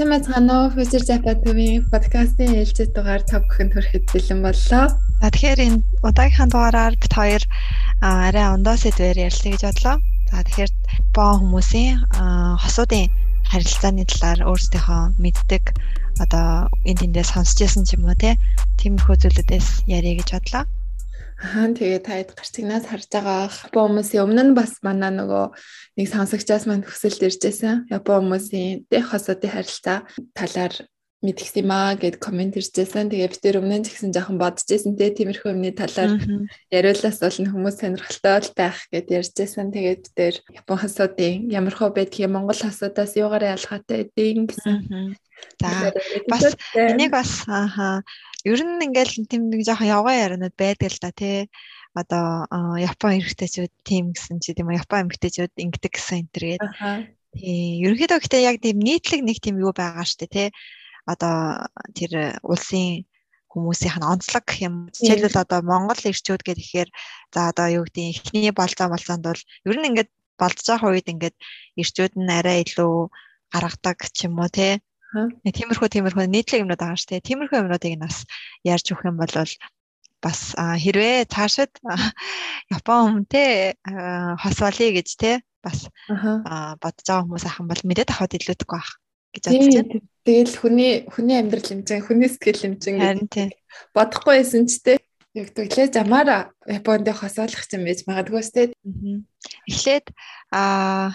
Сайн мэцгаано Future Japan төвийн подкастын ээлжид дугаар та бүхэнд хүрэхэд бэлэн боллоо. За тэгэхээр энэ удаагийнхаа дугаараар бит хоёр арай ондоо сэдвээр ярилцъя гэж бодлоо. За тэгэхээр боо хүмүүсийн хосуудын харилцааны талаар өөрсдийнхөө мэддэг одоо энэ тэндээ сонсч байсан ч юм уу тиймэрхүү зүйлүүдээс ярих гэж бодлоо. Аа тэгээ та хэд гарцгнаас харж байгаа Япон хүмүүсийн өмнө нь бас манай нөгөө нэг сонсогчаас мань хүсэлт иржсэн. Япон хүмүүсийн дэх хосоодын харилцаа талаар мэдгсэн юм аа гэд комент иржсэн. Тэгээ бид тэр өмнө нь ч гэсэн жоохон бодожсэн те тиймэрхүү юмны талаар яриулаас бол хүмүүс сонирхолтой байх гэд ярьжсэн. Тэгээд тэр Япон хосоодын ямар хөө байдгийг Монгол хосоодоос юугаар ялгаатай байдгийг гэсэн. За бас энийг бас ааха ер нь ингээл тийм нэг жоохон явгаа яриануд байдаг л да тий. Одоо Япон эрэгтэйчүүд тийм гэсэн чи тийм Япон эмэгтэйчүүд ингэдэг гэсэн энэ төр гээд. Тий. Ерөнхийдөө гэхдээ яг тийм нийтлэг нэг тийм юу байгаа штэ тий. Одоо тэр улсын хүмүүсийнх нь онцлог гэх юм. Жишээлбэл одоо Монгол ирчүүд гэхээр за одоо юу гэдэг ихний болцоо болцоонд бол ер нь ингээд болцож байгаа үед ингээд ирчүүд нь арай илүү гаргадаг ч юм уу Нэг тиймэрхүү тиймэрхүү. Нийтлэг юмнууд байгаа шүү дээ. Тиймэрхүү юмнуудыг нас ярьж өгөх юм бол бас хэрвээ цаашид Япон хүнтэй хосволъё гэж те бас бодож байгаа хүмүүс ахын бол мэдээд авахд илүүдэхгүй байх гэж бодож байна. Тэгэл хүний хүний амьдрал хэмжээ, хүний сэтгэл хэмжээ бодохгүй байсан ч те. Яг тэглээ замаараа Японд хосоолох юм байж магадгүй сте. Эхлээд а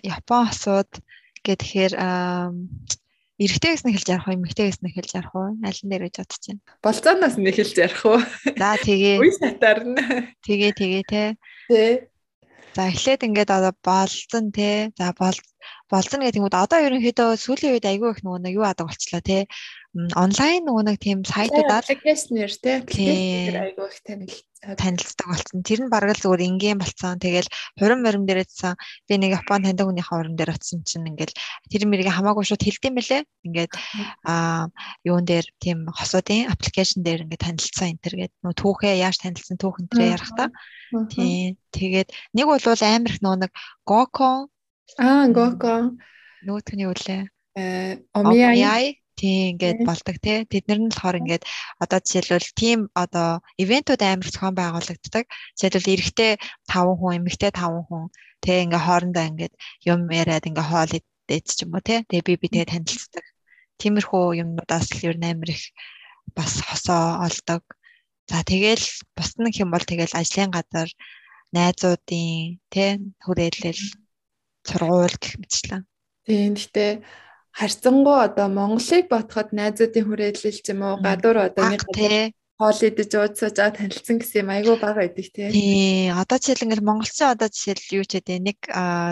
Япон хосууд гэхээр эрэгтэй гэснээр хэлж ярих уу, эмэгтэй гэснээр хэлж ярих уу? Аль нь дээр гэж бодож байна. Болцооноос нь хэлж ярих уу? За тэгээ. Үе сатаар нь. Тэгээ тэгээ те. Тэ. За эхлээд ингээд одоо болцсон те. За бол болцсон гэдэг нь одоо ерөнхийдөө сүүлийн үед айгүй их нөгөө юу адаг болчлаа те онлайн нөгөө нэг тийм сайтуудаар аппликейшнэр тий аппликейшнэр айгүй их танил танилцдаг болсон. Тэр нь бараг л зүгээр ингийн болцсон. Тэгэл хурим морим дээрээдсэн би нэг Япон таньдаг хүнийхээ хурим дээр очсон чинь ингээл тэр мэрийг хамаагүй шууд хэлдэм бэлээ. Ингээд аа юун дээр тийм хосуудын аппликейшн дээр ингээд танилцсан энэ төр гээд нөө түүхээ яаж танилцсан түүхэн дээр ярих та. Тийм тэгээд нэг бол амар их нөгөө нэг Gokon аа Gokon нөгөөх нь юу лээ? Э Omiai Тийм ингээд болдог тий. Тэднэр нь болохоор ингээд одоо жишээлбэл тийм одоо ивентүүд амар зохион байгуулагддаг. Жишээлбэл эрэгтэй 5 хүн, эмэгтэй 5 хүн тий ингээд хоорондоо ингээд юм яриад ингээд хоол идээд ч юм уу тий. Тэгээ би битэй танилцдаг. Тиймэрхүү юмнуудаас л ер нь амар их бас хосоо олдог. За тэгэл бус нэг юм бол тэгэл ажлын газар найзуудын тий хүрээлэл сургууль гэх мэтчлэн. Тийм гэхдээ харьцангуй одоо Монголыг ботход найзуудын хүрээлэл ч юм уу гадуур одоо нэг хоол идэж уудсаж аа танилцсан гэсэн юм айгүй бага байдаг тий. Тий. Одоо жишээл ингээл монголчин одоо жишээл юу ч гэдэг нэг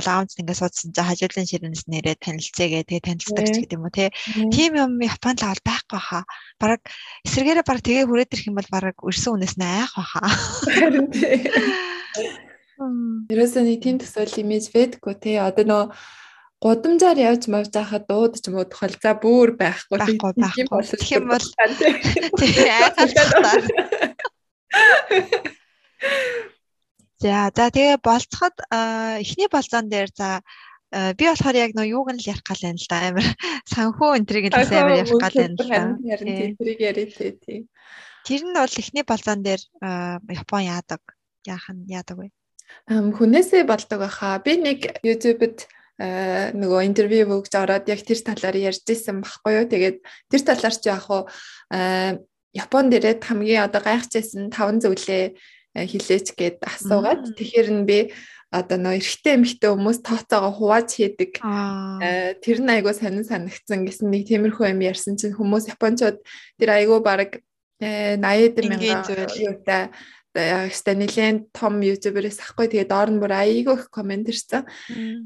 лаунж ингээд суудсан за хажуудлын ширээнээс нэрээ танилцээгээ тэгээ танилцдаг ч гэдэг юм уу тий. Тим юм Японд л байхгүй хаа. Бараг эсэргээрээ бараг тэгээ хүрээд ирэх юм бол бараг өрсөн үнээс нь айх баха. Харин тий. Ерөөсөө нэг тийм төсөөл имиж байдаггүй тий. Одоо нөө гудамжаар явж мавж байхад дууд ч юм уу тухайлзаа бүр байхгүй байхгүй байхгүй гэх юм бол айхалтай. За за тэгээ болцоход эхний болзоон дээр за би болохоор яг нөө юуг нь л ярих гал байна л да амар санхүү энтриг л амар ярих гал байна л да. Тэрийг яриа тий. Тэр нь бол эхний болзоон дээр Япон яадаг яах нь яадаг вэ? Хүнээсээ болдог байхаа. Би нэг YouTube-д нөгөө интервью өгж ороод яг тэр талаар ярьж исэн баггүй юу. Тэгээд тэр талаар ч яг хуу э, Японд ирээд хамгийн одоо гайхажсэн таван зүйлээ э, хилээч гэд асуугаад тэгэхээр нь би одоо нөө эрэгтэй эмэгтэй хүмүүс тооцоогоо хувааж хийдэг. Тэр нь айгүй сонин санагдсан гэсэн нэг тиймэрхүү юм ярьсан чинь хүмүүс японочууд тэр айгүй баг 80 мянган юутай яг өстой нэлээд том ютуберээс ахгүй тэгээд доор нь бүр айгүй их комент ирсэн.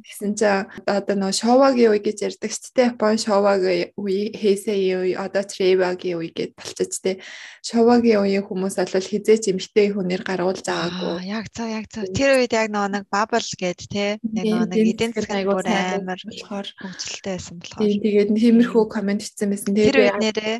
Тэгсэн чинь одоо нөө шовагийн үе гэж ярьдаг ч тийм Япон шовагийн үе, хейсэй үе, одоо тревагийн үе гэж болчих тийм. Шовагийн үеийн хүмүүс бол хизээч эмхтэй хүнээр гаргуулж байгаагүй. Яг цаа яг цаа. Тэр үед яг нөгөө нэг bubble гээд тийм. Нэг нэг эдийн засгийн бүр амар болохоор хөгжилтэй байсан болохоор. Тэгээд тиймэрхүү комент ицсэн байсан. Тэр үед нэрээ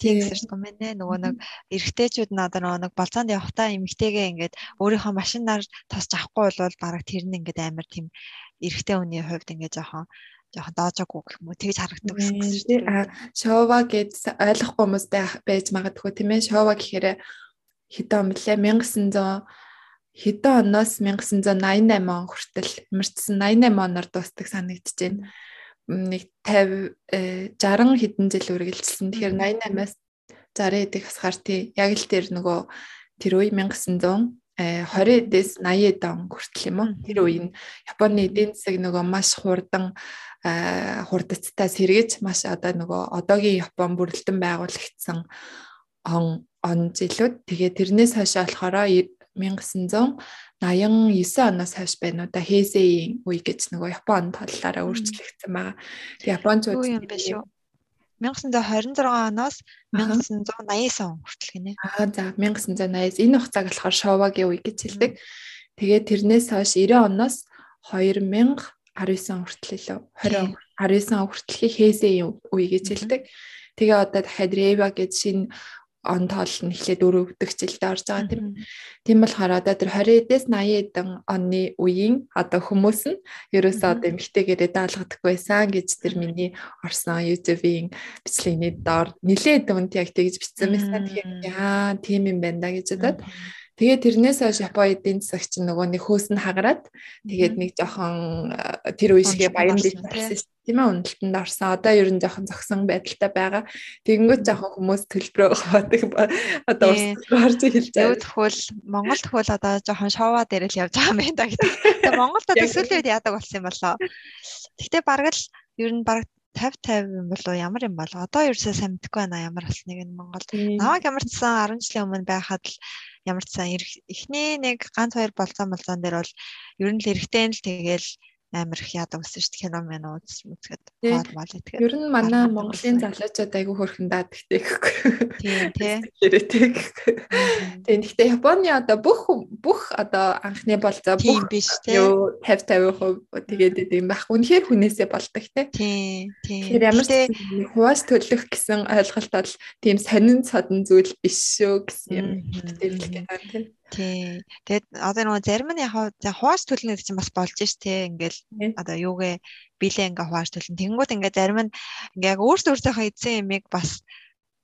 Гэсэн юм байна. Нөгөө нэг эрэгтэйчүүд нь одоо нөгөө нэг болцоонд явахдаа эмэгтэйгээ ингээд өөрийнхөө машинаар тосч авахгүй бол бараг тэр нь ингээд амар тийм эрэгтэй хүний хувьд ингээд жоохон жоохон доожоогүй гэх юм уу тэгж харагддаг гэсэн үг шүү дээ. А шова гэж ойлгохгүй хүмүүс байж магадгүй тийм ээ. Шова гэхээр хэдэн он блэ 1900 хэдэн оноос 1988 он хүртэл ямарчсан 88 оноор дуустдаг санагдаж байна. Нэг 50 60 хэдэн жил үргэлжилсэн. Тэгэхээр 88-аас 60 эдэх хасгаар тий яг л тэр нөгөө тэр үе 1900 20-ээс 80 он хүртэл юм уу. Тэр үеийн Японы эдийн засаг нөгөө маш хурдан хурдцтай сэргэж маш одоо нөгөө одоогийн Япон бүрэлдэн байгуулагдсан он он жилүүд тэгээ тэрнээс хойш болохоор 1989 оноос хойш байна уу да Хэйзэгийн үе гэж нөгөө Япон талаараа өөрчлөгдсөн байгаа. Япончууд юм биш үү? 1926 оноос 1989 он хүртэл гинэ. Аа за 1980 энэ хугацааг болохоор Шовагийн үе гэж хэлдэг. Тэгээд тэрнээс хойш 90 оноос 2019 он хүртэл лөө 20 19 он хүртэлхий Хэйзэгийн үе гэж хэлдэг. Тэгээ одоо дахиад Рева гэж шинэ он тоол нь эхлээд өрөвдөг жилдээ орж байгаа тийм. Тийм болохоор одоо тэр 20-ээс 80 эдэн оны үеийн одоо хүмүүс нь ерөөсөө одоо эмгтээгээрээ даалгадаггүй байсан гэж тэр миний орсон YouTube-ийн бичлэгний доор нилээд өнд яг тэгж бичсэн байсан. Тэгэхээр яа тийм юм байна да гэж бодоод Тэгээ тэрнээс хойш Японы эдийн засаг чинь нөгөө нэг хөөс нь хагараад тэгээд нэг жоохон тэр үе шигээ баян дилбарсан тийм ээ үнэлтэнд орсон. Одоо ер нь жоохон зогсон байдалтай байгаа. Тэгэнгүүт жоохон хүмүүс төлбөрөө хаваадаг одоо урсгалж эхэлж байгаа. Тэгвэл Монгол тэгвэл одоо жоохон шоува дээр л явж байгаа юм байна да гэдэг. Монголд төсөөлөд яадаг болсон юм болоо. Гэхдээ бараг л ер нь бараг 50 50 юм болоо ямар юм бол одоо ерөөсөө сайн мэдэхгүй байна ямар болсныг нь Монголд. Намайг ямар ч сан 10 жилийн өмнө байхад л ямар ч сан эхний нэг ганц хоёр болцоо болцоон дээр бол ер нь л эргэтэй л тэгэл амар их яадаг гэсэн шүү дээ кино мэн үз үзгээд хоол мал итгэхэд. Ер нь манай Монголын залуучууд айгүй хөрхэн даадагтэй гэхгүй. Тийм тий. Хэрэгтэй гэхгүй. Тийм гэхдээ Японы одоо бүх бүх одоо анхны болцоо бүх биш тий. Юу 50 50% тэгээд идэм байх. Үнэхээр хүнээсээ болдог тий. Тийм тийм. Тэгэхээр ямар ч хувааж төлөх гэсэн ойлголт бол тийм сонин цодон зүйл биш шүү гэсэн юм. Тэр л гэдэг тий. Тий. Тэгээд одоо нөгөө зарим нь яг хувааж төлнө гэдэг чинь бас болж ш тээ. Ингээл одоо юугээ билээ ингээ хувааж төлнө. Тэнгүүд ингээ зарим нь ингээ яг өөрсдөө өөрсдийнхөө эзэн эмийг бас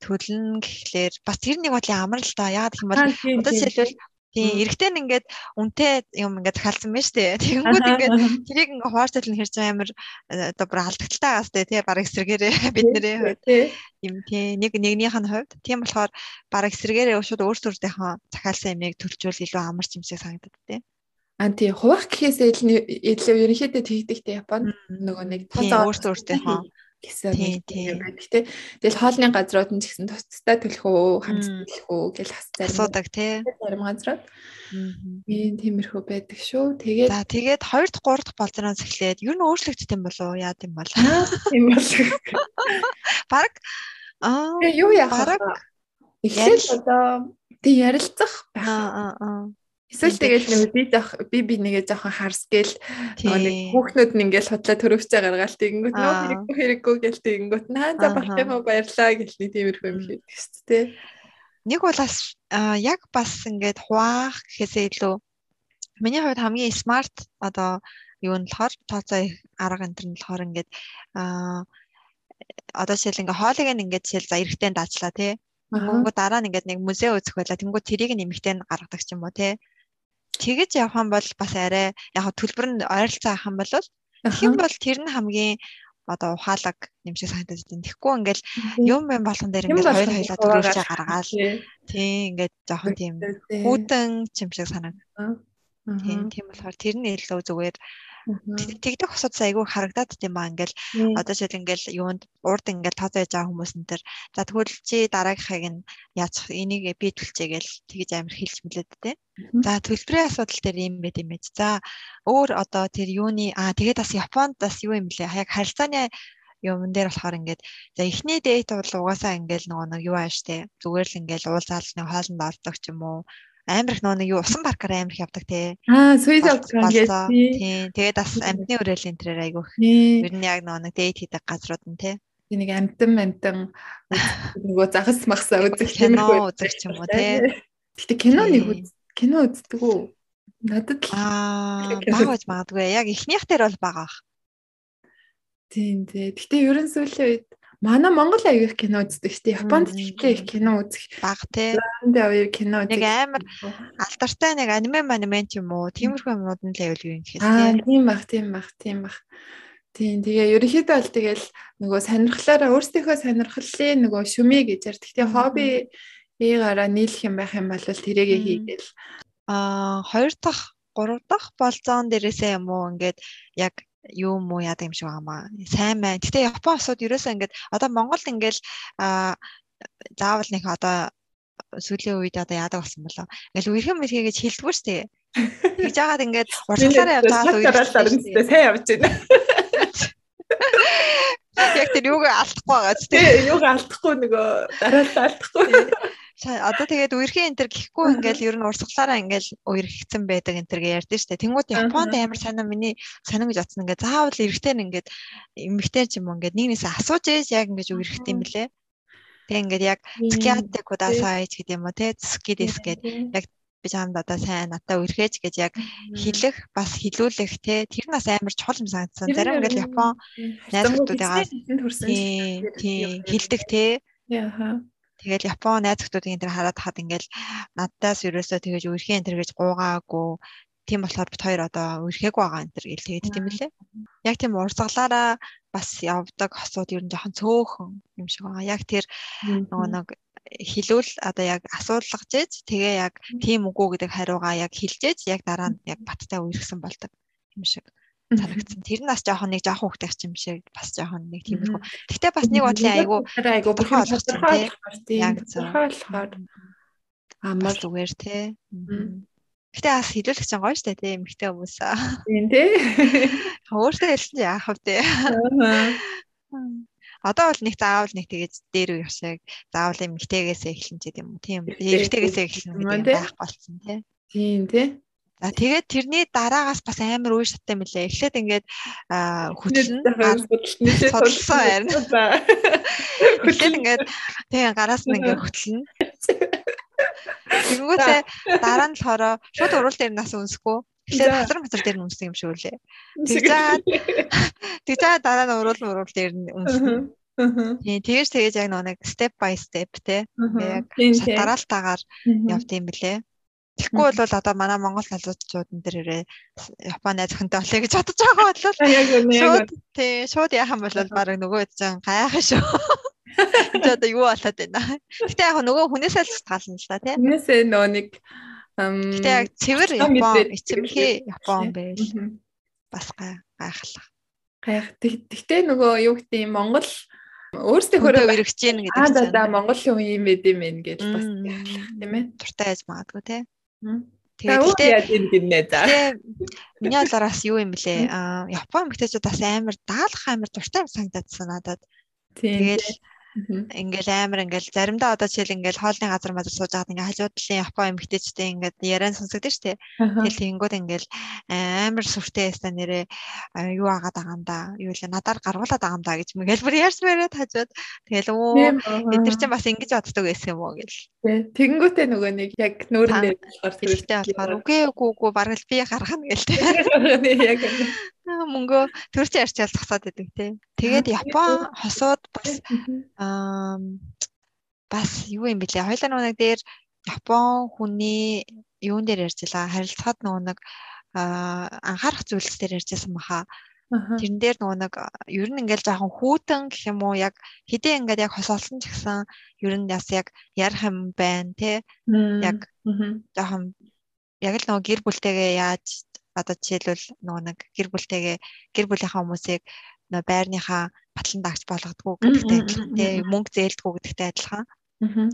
төлнө гэхлээр бас тэр нэг бодлын амар л да. Яагаад гэх юм бол одоо жишээлбэл Тийм, эрэгтэй нь ингээд үнтэй юм ингээд захиалсан байна шүү дээ. Тэгэнгүүт ингээд тэрийг ингээд хууртал нь хэрж амар э, одоо бүр алдагталтай гаас дээ тий бараг эсрэгээрээ бид нэрээ юм тий нэг нэгнийх нь хувьд тийм болохоор бараг эсрэгээрээ шууд өөрсдөө өөртөөхөө захиалсан юмыг төлжүүл илүү амар ч юмсыг санагдаад тий. А тий хуваах гэхээс илүү ерөнхийдөө тэгдэгтэй Японд. Нөгөө нэг тоо өөрсдөө өөртөөхөө гэсэн юм байдаг тий. Тэгэл хоолны газрууд нь ч гэсэн тустай төлөх үү, хамт төлөх үү гэж асуудаг тий. Зарим газрууд. Тийм тиймэрхүү байдаг шүү. Тэгээд за тэгээд 2 дахь 3 дахь болзроос эхлээд ер нь өөрчлөгдсөн юм болов уу? Яа гэм бол. Тийм бол. Бараг аа юу яах вэ? Эхлээд одоо тий ярилцах. Аа аа Эсвэл тэгэл нэг би жоох би би нэгээ жоохон харсгээл нэг хүүхнүүд нь ингээл худлаа төрөвчөө гаргаал тэгэнгүүт нөө хэрэггүй хэрэггүй гээл тэгэнгүүт наа за болох юм баярлаа гэл нэг тиймэрхүү юм хийдэг шүү дээ. Нэг бол бас яг бас ингээд хуваах гэхээсээ илүү миний хувьд хамгийн смарт одоо юу нь болохоор тооцоо арга энэ нь болохоор ингээд а одоо жишээл ингээ хоолыг ингээд жишээл за эрэхтэн даацлаа тий. Тэнгүү дараа нь ингээд нэг музей үзэх байла. Тэнгүү тэрийг нэмэгтэй нь гаргадаг ч юм уу тий тэгэж явах юм бол бас арай яг төлбөр нь ойролцоо авах юм бол тэгэх бол тэр нь хамгийн одоо ухаалаг юм шиг санагдаж байна. Тэгэхгүй ингээл юм юм болгон дээр ингээл хоёр хоёлаа төрүүлж гаргаал. Тийм ингээд жоохон тийм хүүтэн юм шиг санагдав. Тийм тийм болохоор тэр нь илүү зүгээр Тэгдэх усад айгүй харагдаад тийм ба ингээл. Одоо жишээл ингээл юунд урд ингээл тооцоо яж байгаа хүмүүс энэ төр за тэгвэл чи дараагийнхыг нь яачих энийг би төлчээ гээл тэгж амар хэлж мэлээд те. За төлбөрийн асуудал дээр юм байт юм байж. За өөр одоо тэр юуны аа тэгээд бас Японд бас юу юм блэ? Яг харилцааны юмн дээр болохоор ингээд за эхний дейт бол угаасаа ингээд нөгөө нэг юу ааш те. Зүгээр л ингээд уулзаалны хоолнд ордог ч юм уу амар их нөгөө юу усан паркаар амар их явдаг те. Аа, Swiss Alpine гэдэг. Тийм. Тэгээд бас амтны үрээлийн тэрээр айгүйх. Ер нь яг нөгөө нэг дейт хийдэг газрууд нь те. Тийм нэг амтан амтан нөгөө загас махсаа үзэх кино үзэх ч юм уу те. Гэтэ кино нэг үз кино үздэг үү? Надад аа баг байж магадгүй. Яг эхнийх дээр бол байгаа. Тийм тий. Гэтэ ерөн сүүлийн үед манай Монгол аяг кино үздэг шүү дээ. Японд ихтэй их кино үзэх баг тий. Японд аяг кино үздэг. Нэг амар алдартай нэг аниме манимент юм уу? Тиймэрхүү юмнууд нь л юу юм гэхээс тий. Аа тийм баг, тийм баг, тийм баг. Тийм тэгээ ерөнхийдөө бол тэгэл нөгөө сонирхлаараа өөрсдийнхөө сонирхлын нөгөө шүмээ гэж яар. Гэхдээ хобби ээгараа нийлэх юм байх юм бол тэрийгэ хийгээл. Аа хоёр дахь, гурав дахь болзоон дээрээсээ юм уу ингээд яг юу муу яадаг юм шиг байгаамаа. Сайн байна. Гэтэ Япон улсууд ерөөсөө ингээд одоо Монголд ингээд аа заавал нэг одоо сүүлийн үед одоо яадаг болсон болоо. Ингээл үерхэн мэрхий гэж хэлдэггүй шүү дээ. Тэгж жагаад ингээд урсгалаараа байгаа үерхэн сайн явж байна. Яг тэр юугаа алдахгүй байгаа ч тийм юугаа алдахгүй нөгөө дараалал алдахгүй. Одоо тэгээд үерхэн энэ төр гэхгүй ингээл ер нь урсгалаараа ингээл үерхэгцэн байдаг энэ төр гэж ярьдэн штэ. Тэнгүүд Японд амар санаа миний санаа гэж бодсон ингээд заавал эрэгтэй нь ингээд эмэгтэй ч юм уу ингээд нэгнээс асууж ээж яг ингээд үерхэгтэй юм блэ. Тэг ингээд яг скиатэ кудасай гэдэг юм уу те скидис гэдэг яг би чамд одоо сайн надад үргэж гэж яг хэлэх бас хилүүлэх те. Тэр нас амар чухал юм санагдсан. Зарим ингээл Япон найз хүмүүстэйгээ тийм хилдэг те. Яаха. Тэгэл Япон найз хүмүүсийн энэ хараад хаад ингээл надаас ерөөсөө тэгэж үргэх энэ төр гэж гуугаагүй тийм болохоор бит хоёр одоо үргээг байгаа энэ төр гэл тэгээд тийм үлээ. Яг тийм урсгалаараа бас явдаг хосууд ер нь жоохон цөөхөн юм шиг байгаа. Яг тэр нөгөө нэг хилүүл одоо яг асуулгаж ээж тэгээ яг тийм үгүй гэдэг хариугаа яг хэлжээж яг дараа нь яг баттай үерхсэн болдог юм шиг санагдсан. Тэр нас жоохон нэг жоохон хөвгтэй юм шиг бас жоохон нэг тиймэрхүү. Гэхдээ бас нэг бодлын айгу айгу бурхан ойлгосон тийм. Яг зөв. болохоор амар зүгээр тий. Гэтэ бас хилүүлэх чинь гоё штэ тий эмхтэй хүмүүс. Тийм тий. Өөртөө хэлсэн чи яах вэ тий. Одоо бол нэг заавал нэг тэгэж дээр үе шиг заавал эмгтэйгээсээ эхлэн ч гэдэм үү тийм эрэгтэйгээсээ эхлэн гэдэг байх болсон тий. Тийм тий. За тэгээд тэрний дараагаас бас амар үе шаттай мөлий. Эхлээд ингээд хөтлөн судалсан байна. Эхлээд ингээд тэгээ гараас нь ингээд хөтлөн. Тэнгүүтээ дараа нь болохоор шууд урал дээр нас үнсэхгүй. Тэгэхээр хазар хазар дээр нь үнсэх юм шиг үлээ. Тэгжээд тэгжээд дараа нь урал урал дээр нь үнсэх. Тийм тэгэж тэгэж яг нэг step by step те яг дараалтаагаар явд юм блэ. Тэгэхгүй бол одоо манай Монгол залуучууд энэ дээрээ Японы найз охинтой олё гэж бодож байгаа бол шууд тий шууд яахан бол баг нөгөө зэн гайхах шүү. Энд одоо юу болоод байна. Гэтэ яг нөгөө хүнээсээ л таална л та тий. Хүнээсээ нөгөө нэг Гэтэ яг цэвэр Япон эцэмхий Япон байл. Бас гайхалах. Гайх. Тэгтээ нөгөө юу гэдэг юм Монгол өөрсдөө хөрөө өргөж гин гэдэг. Аа за Монголын үе юм байд юм байна гэж бас тийм ээ. Туртай байж магадгүй тий. Тэгээд гинэ за. Миний бодлоос юу юм блэ? Аа Япон мэгтэйчүүд бас амар даалах амар дуртай санагдадсан надад. Тэгэл Ингээл амар ингээл заримдаа одоо жишээл ингээл хоолны газар мазар сууж байгаад ингээл хажууд талын Япон эмэгтэйчтэй ингээд яриан сонсогдсон шүү дээ. Тэгэл тэнгууд ингээл амар сүртэй ястаа нэрээ юу агаад байгаа юм да. Юу л надаар гаргуулад байгаа юм да гэж мэгэл бүр ярьсан мэрээд хажууд тэгэл өө эдгэр чинь бас ингэж боддог байсан юм уу гэл. Тэгэнгүүтээ нөгөө нэг яг нүүрэн дээр болохоор болохоор үгүй үгүй үгүй бараг л би гаргана гэлтэй. Яг мөнгөө төрч ярьчаал зогсоод байдаг тий. Тэгээд Япон хосууд бас аа бас юу юм бэлээ. Хоёлаа нэг дээр Япон хүний юун дээр ярьжлаа. Харилцаад нөгөө нэг анхаарах зүйлс дээр ярьжсэн баха. Тэрэн дээр нөгөө нэг ер нь ингээл жоохон хүүтэн гэх юм уу яг хэдийн ингээд яг хосолсон ч гэсэн ер нь бас яг ярих юм байна тий. Яг жоохон яг л нөгөө гэр бүлтэйгээ яаж одоо жишээлбэл нөгөө нэг гэр бүлтэйгээ гэр бүлийнхаа хүмүүсийг нөгөө байрныхаа батлан дагч болгодгоо гэдэгтэй адилхан тийм мөнгө зээлдгүү гэдэгтэй адилхан. Аа.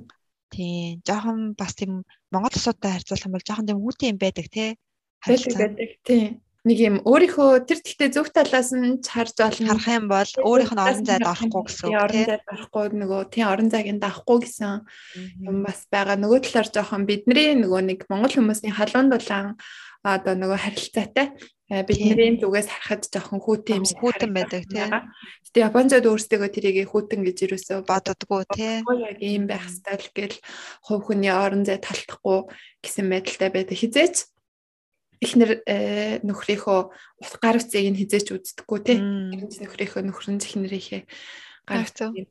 Тийм жоохон бас тийм Монгол улсуудтай харьцуулах юм бол жоохон тийм үүтэй юм байдаг тий. Байдаг тийм нэг юм өөрийнхөө тэр тэгтээ зөв талаас нь харж болно харах юм бол өөрийнх нь орон зайд орохгүй гэсэн үг тийм орон зайд орохгүй нөгөө тийм орон зайг даахгүй гэсэн юм бас байгаа. Нөгөө талаар жоохон бидний нөгөө нэг монгол хүмүүсийн халуун дулаан одоо нөгөө харилцаатай э, бидний зүгээс харахад жоохон хүүтэн юм хүүтэн байдаг тийм. Гэтэ Японцод өөрсдөө тэрийг хүүтэн гэж юусоо боддгоо тийм. Яг ийм байх стайл гэл хувь хүний орон зай талтахгүй гэсэн байдалтай байдаг хизээч эхнэр нөхрийнхөө гар үцгийг нь хизээч үздэггүй тий. Нөхрийнхөө нөхрөн эхнэрийнхээ гар үцгийг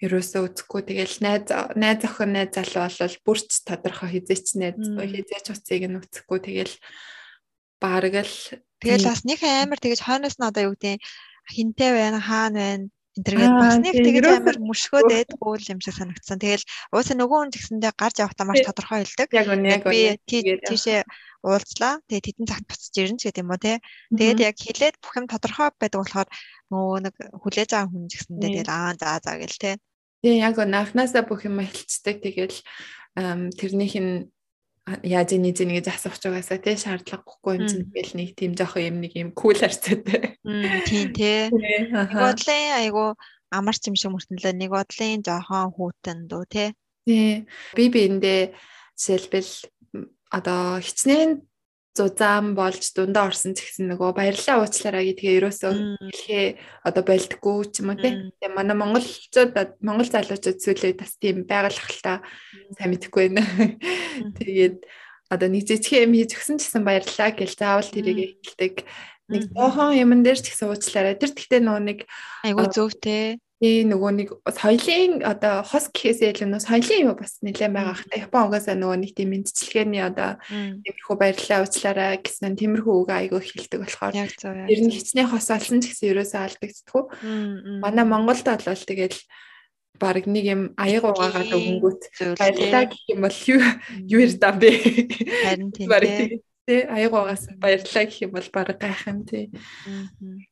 ерөөсөө үзэхгүй тэгэл найз найз охин найз залуу болвол бүрч тодорхой хизээч найз хизээч уцыг нь үзэхгүй тэгэл бараг л тэгэл бас нэг амар тэгэж хойноос нь одоо юу гэдэг хинтэй байна хаана байна энтергээд бас нэг тэгэж амар мөшгөө дээдгүй юм шиг санагдсан. Тэгэл уусаа нөгөө хүн згсэндээ гарч явахдаа маш тодорхой хэлдэг. Яг би тийшээ уулзлаа. Тэгээ тэдэн цагт буцаж ирнэ ч гэдэг юм уу те. Тэгээд яг хилээд бүх юм тодорхой байдаг болохоор нөгөө нэг хүлээж байгаа хүн згсэндээ тэгэл аа за за гэл те. Тийм яг анханасаа бүх юм хэлцдэг. Тэгэл тэрнийх нь яаж нэг зэнийг засах чагаасаа тий шаардлагагүй юм чинь тэгэл нэг тийм жоохон юм нэг юм кул харцаатай. Тий. Нэг бодлын айгу амарч юм шиг мөртөнлөө нэг бодлын жоохон хүүтэн дөө тий. Тий. Би биэндээ жишээлбэл одоо хичнээн зузаан болж дундаа орсон гэсэн нөгөө баярлаа уучлаарай гэдгээ ерөөсөө хэлхээ одоо болдгоо ч юм уу тийм манай монголчууд монгол залуучууд сүүлийн бас тийм байгалах л та сайн мэдэхгүй байна. Тэгээд одоо нэг жижиг юм хийж өгсөн гэсэн баярлаа гэж заавал тэрийг хэлдэг. Нэг жоохон юмн дээр ч гэсэн уучлаарай. Тэр тэгтээ нөгөө нэг айгуу зөв те тий нөгөө нэг соёлын одоо хос гэхээсээ илүү нөгөө соёлын юм бас нэлээд байгаа хта Япон угаасаа нөгөө нэг тийм мэдчилгээний одоо тиймэрхүү баярлалаа уучлаарай гэсэн тиймэрхүү үг айгүй хэлдэг болохоор ер нь хичнээн хос олсон ч гэсэн ерөөсөө алдагддаггүй манай Монголд бол тэгэл баг нэг юм аяг угаагаад өгөнгүүт баярлалаа гэх юм бол юу юу ирдам бэ? Харин тийм тий. аяг угаас баярлалаа гэх юм бол баг гайхам тий.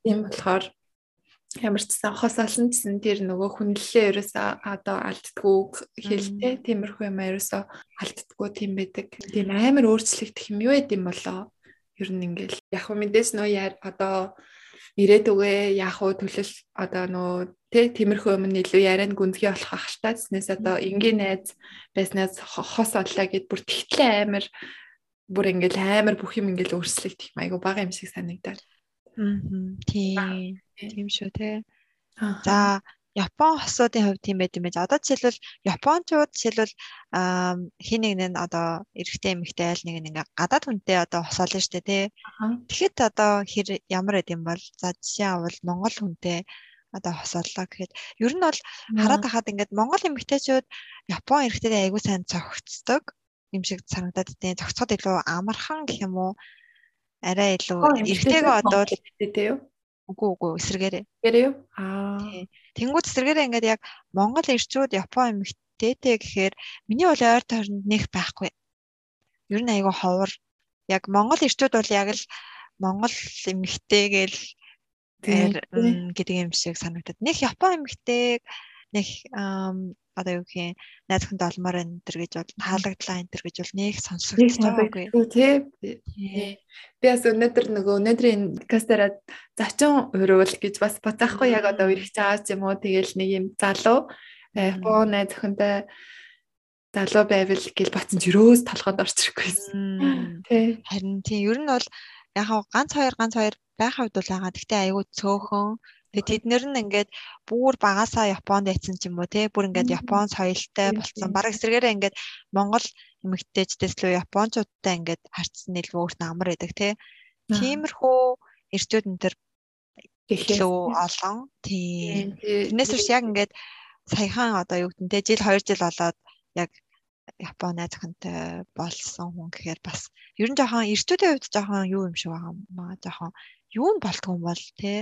Тийм болохоор ямар ч сан хос олон гэсэн тэр нөгөө хүнлэлээ ерөөсөө одоо алддггүй хэлтэй тиймэрхүү юм ерөөсөө алддггүй тийм байдаг. Тийм амар өөрчлөгдөх юм юу гэд юм болоо. Ер нь ингээл яг хөө мэдээс нөө яа одоо ирээдүгээ яг хөө төлөл одоо нөө тэ тиймэрхүү юм илүү яриан гүнзгий болох ахaltaа тэснээс одоо энгийн найз байснаас хос оллаа гэд бүр тэгтлээ амар бүр ингээл амар бүх юм ингээл өөрчлөгдөх юм айгу бага юм шиг санагдаад. Тийм Тийм шүү те. За Япон хосуудын хувьд тийм байт юм байж. Одоо жишээлбэл Япончууд жишээлбэл хин нэг нь одоо эрэгтэй эмэгтэй айл нэг нь ингээ гадаад хүнтэй одоо хосоолно штэ тий. Тэгэхэд одоо хэр ямар байд юм бол за жишээ авал Монгол хүнтэй одоо хосооллоо гэхэд ер нь бол хараад хахад ингээд Монгол эмэгтэйчүүд Япон эрэгтэйтэй айгүй сайн цогцдог юм шиг санагдаад тий. Цогцоход илүү амархан гэх юм уу? Арай илүү эрэгтэйгээ одоо тий юу? Үгүй үгүй эсрэгээрээ. Гэрээ юу? Аа. Тэнгүүд эсрэгээрээ ингээд яг Монгол ирчүүд Япон эмэгтэйтэй гэхээр миний бол ойр тойронд нэх байхгүй. Ер нь айгүй ховор. Яг Монгол ирчүүд бол яг л Монгол эмэгтэйгээл гэдэг юм шиг санагдаад. Нэх Япон эмэгтэйг нэг одоо юу гэх юм найз хүнд олмоор энэ төр гэж бол таалагдлаа энэ төр гэж бол нэг сонсогдож байгаагүй. тий. Би бас өнөөдөр нөгөө өнөөдрийн кастераа зачин уурвал гэж бас бодохгүй яг одоо ирэх чагаа ч юм уу? Тэгэл нэг юм залуу Япон найз охинтой залуу байвал гэл бацсан ч өрөөс толгойд орч ирэхгүйсэн тий. Харин тий ер нь бол яг ганц хоёр ганц хоёр байх хувьд бол байгаа. Гэхдээ айгүй цөөхөн Тэгээ тэднэр нь ингээд бүр багасаа Японд яцсан ч юм уу те бүр ингээд Япон соёлтой болсон. Бараг эсрэгээрээ ингээд Монгол эмэгтэйчдээс лөө Япончуудтай ингээд харьцсан илүү өөрт нь амар байдаг те. Тиймэрхүү эрчүүд энэ төр илүү олон. Тийм. Тэрнээс биш яг ингээд саяхан одоо юу гэдэг те жил 2 жил болоод яг Япон найз охинтой болсон хүн гэхээр бас ер нь жоохон эрчүүдийн хувьд жоохон юу юм шиг байгаа юм аа? Жоохон юу болтгоо юм бол те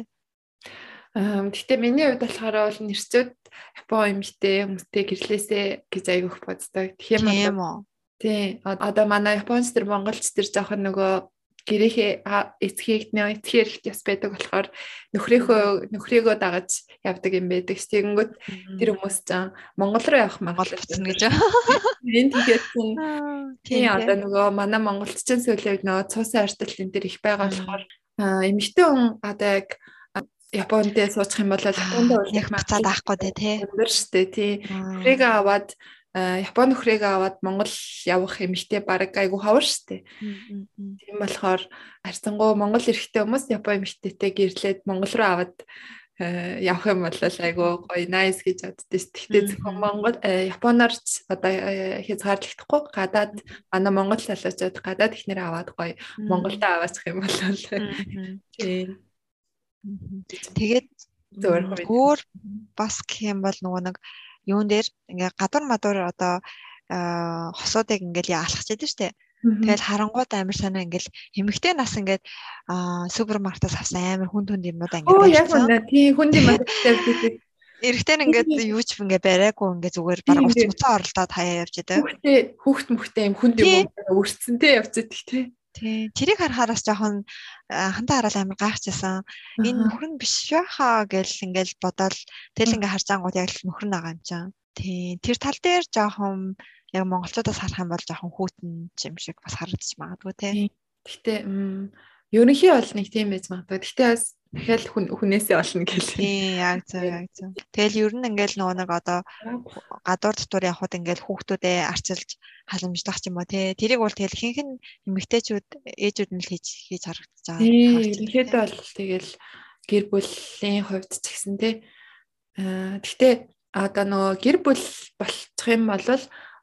Гэхдээ миний хувьд болохоор бол нэрцүүд Япон эмэгтэй хүмүүстэй гэрлээсэ гэж айгүйх боддог. Тийм үү? Тий. Одоо манай Японч төр Монголч төр жоохон нөгөө гэрээхээ эцгийг нөө эцгээр яс байдаг болохоор нөхрийнхөө нөхрийгөө дагаж явдаг юм байдаг. Тэгэнгүүт тэр хүмүүс ч Монгол руу явах магадлал гэж. Энэ тэгээд тий одоо нөгөө манай монголччин сөүлэв нөгөө цуусан артил энэ төр их байгаа болохоор эмэгтэй хүн одоо яг Японд суучих юм бол Японд яг буцаад авахгүй дээ тий. Өндөр штэ тий. Нөхрийг аваад Япон нөхрийг аваад Монгол явах эмэгтэй баг айгу ховор штэ. Тийм болохоор арцсангуу Монгол эрэгтэй хүмүүс Япон эмэгтэйтэй гэрлээд Монгол руу аваад э, явах юм бол айгүй гоё nice гэж боддоо. Гэхдээ зөвхөн Монгол э, Японоор ч одоо э, хязгаарлагдахгүй гадаад манай Монгол залуучууд гадаад ихнэр аваад гоё Монголд аваачих юм бол тийм. Тэгээд өөр бас гэх юм бол нөгөө нэг юун дээр ингээ гадуур мадуур одоо хосуудыг ингээл яалахч байдаг штэ. Тэгэл харангууд амар санаа ингээл эмэгтэй нас ингээд аа супермаркетаас авсан амар хүн түнд юмнууд ингээд байсан. Тийм хүн юм авдаг. Эрэхтэн ингээд юу ч ингээ бариагүй ингээ зүгээр бараг уц уцаа оролдоод хаяа явж байгаа. Хүүхдээ хүүхд мөхтэй юм хүн юм те явж байгаа тий. Тий. Тэрийг харахаараас жоохон хантаа хараад амар гайхчихсан. Энэ нөхөр нь биш яхаа гэж ингээл бодоол тэл ингээ харж ангууд яг л нөхөр нагаа юм чам. Тий. Тэр тал дээр жоохон яг монголчуудаас харах юм бол жоохон хүүтэн юм шиг бас харагдаж магадгүй тий. Гэхдээ ерөнхий бол нэг тийм байж магадгүй. Гэхдээ бас дахиад хүн хүнээсээ олно гэл. Тийм яг зөв яг зөв. Тэгэл ер нь ингээл нөгөө нэг одоо гадуур дотор явхад ингээл хүүхдүүдээ арчилж халамжлах юм уу тий. Тэрийг бол тэгэл хинхэн эмэгтэйчүүд ээжүүд нь л хийж хийж харагдаж байгаа. Тийм ерөнхийдөө бол тэгэл гэр бүлийн хувьд ч гэсэн тий. Аа гэхдээ одоо нөгөө гэр бүл болчих юм бол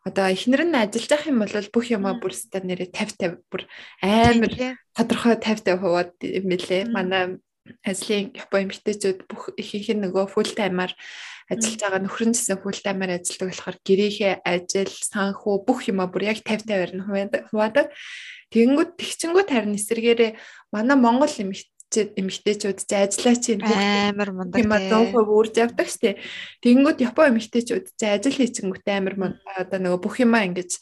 одоо эхнэр нь ажиллаж явах юм бол бүх юмаа бүр ста нэрээ 50 50 бүр амар тодорхой 50 50 хуваад юм лээ. Манай ажлын Япон эмэгтэйчүүд бүх ихэнх нь нөгөө full time-аар ажиллаж байгаа нөхөр нь гэсэн full time-аар ажилладаг болохоор гэрийнхээ ажил, санхүү бүх юмаа бүр яг 50 50-аар нь хуваадаг. Тэгэнгүүт тэгчингүүт харин эсэргээрээ манай Монгол эмэгтэй эмэгтэйчүүд чи ажиллаа чи амар мундаг тийм 100% үрж явдаг штэ. Тэгэнгүүт Япон эмэгтэйчүүд чи ажил хийчихэнгүүт амар одоо нөгөө бүх юмаа ингэж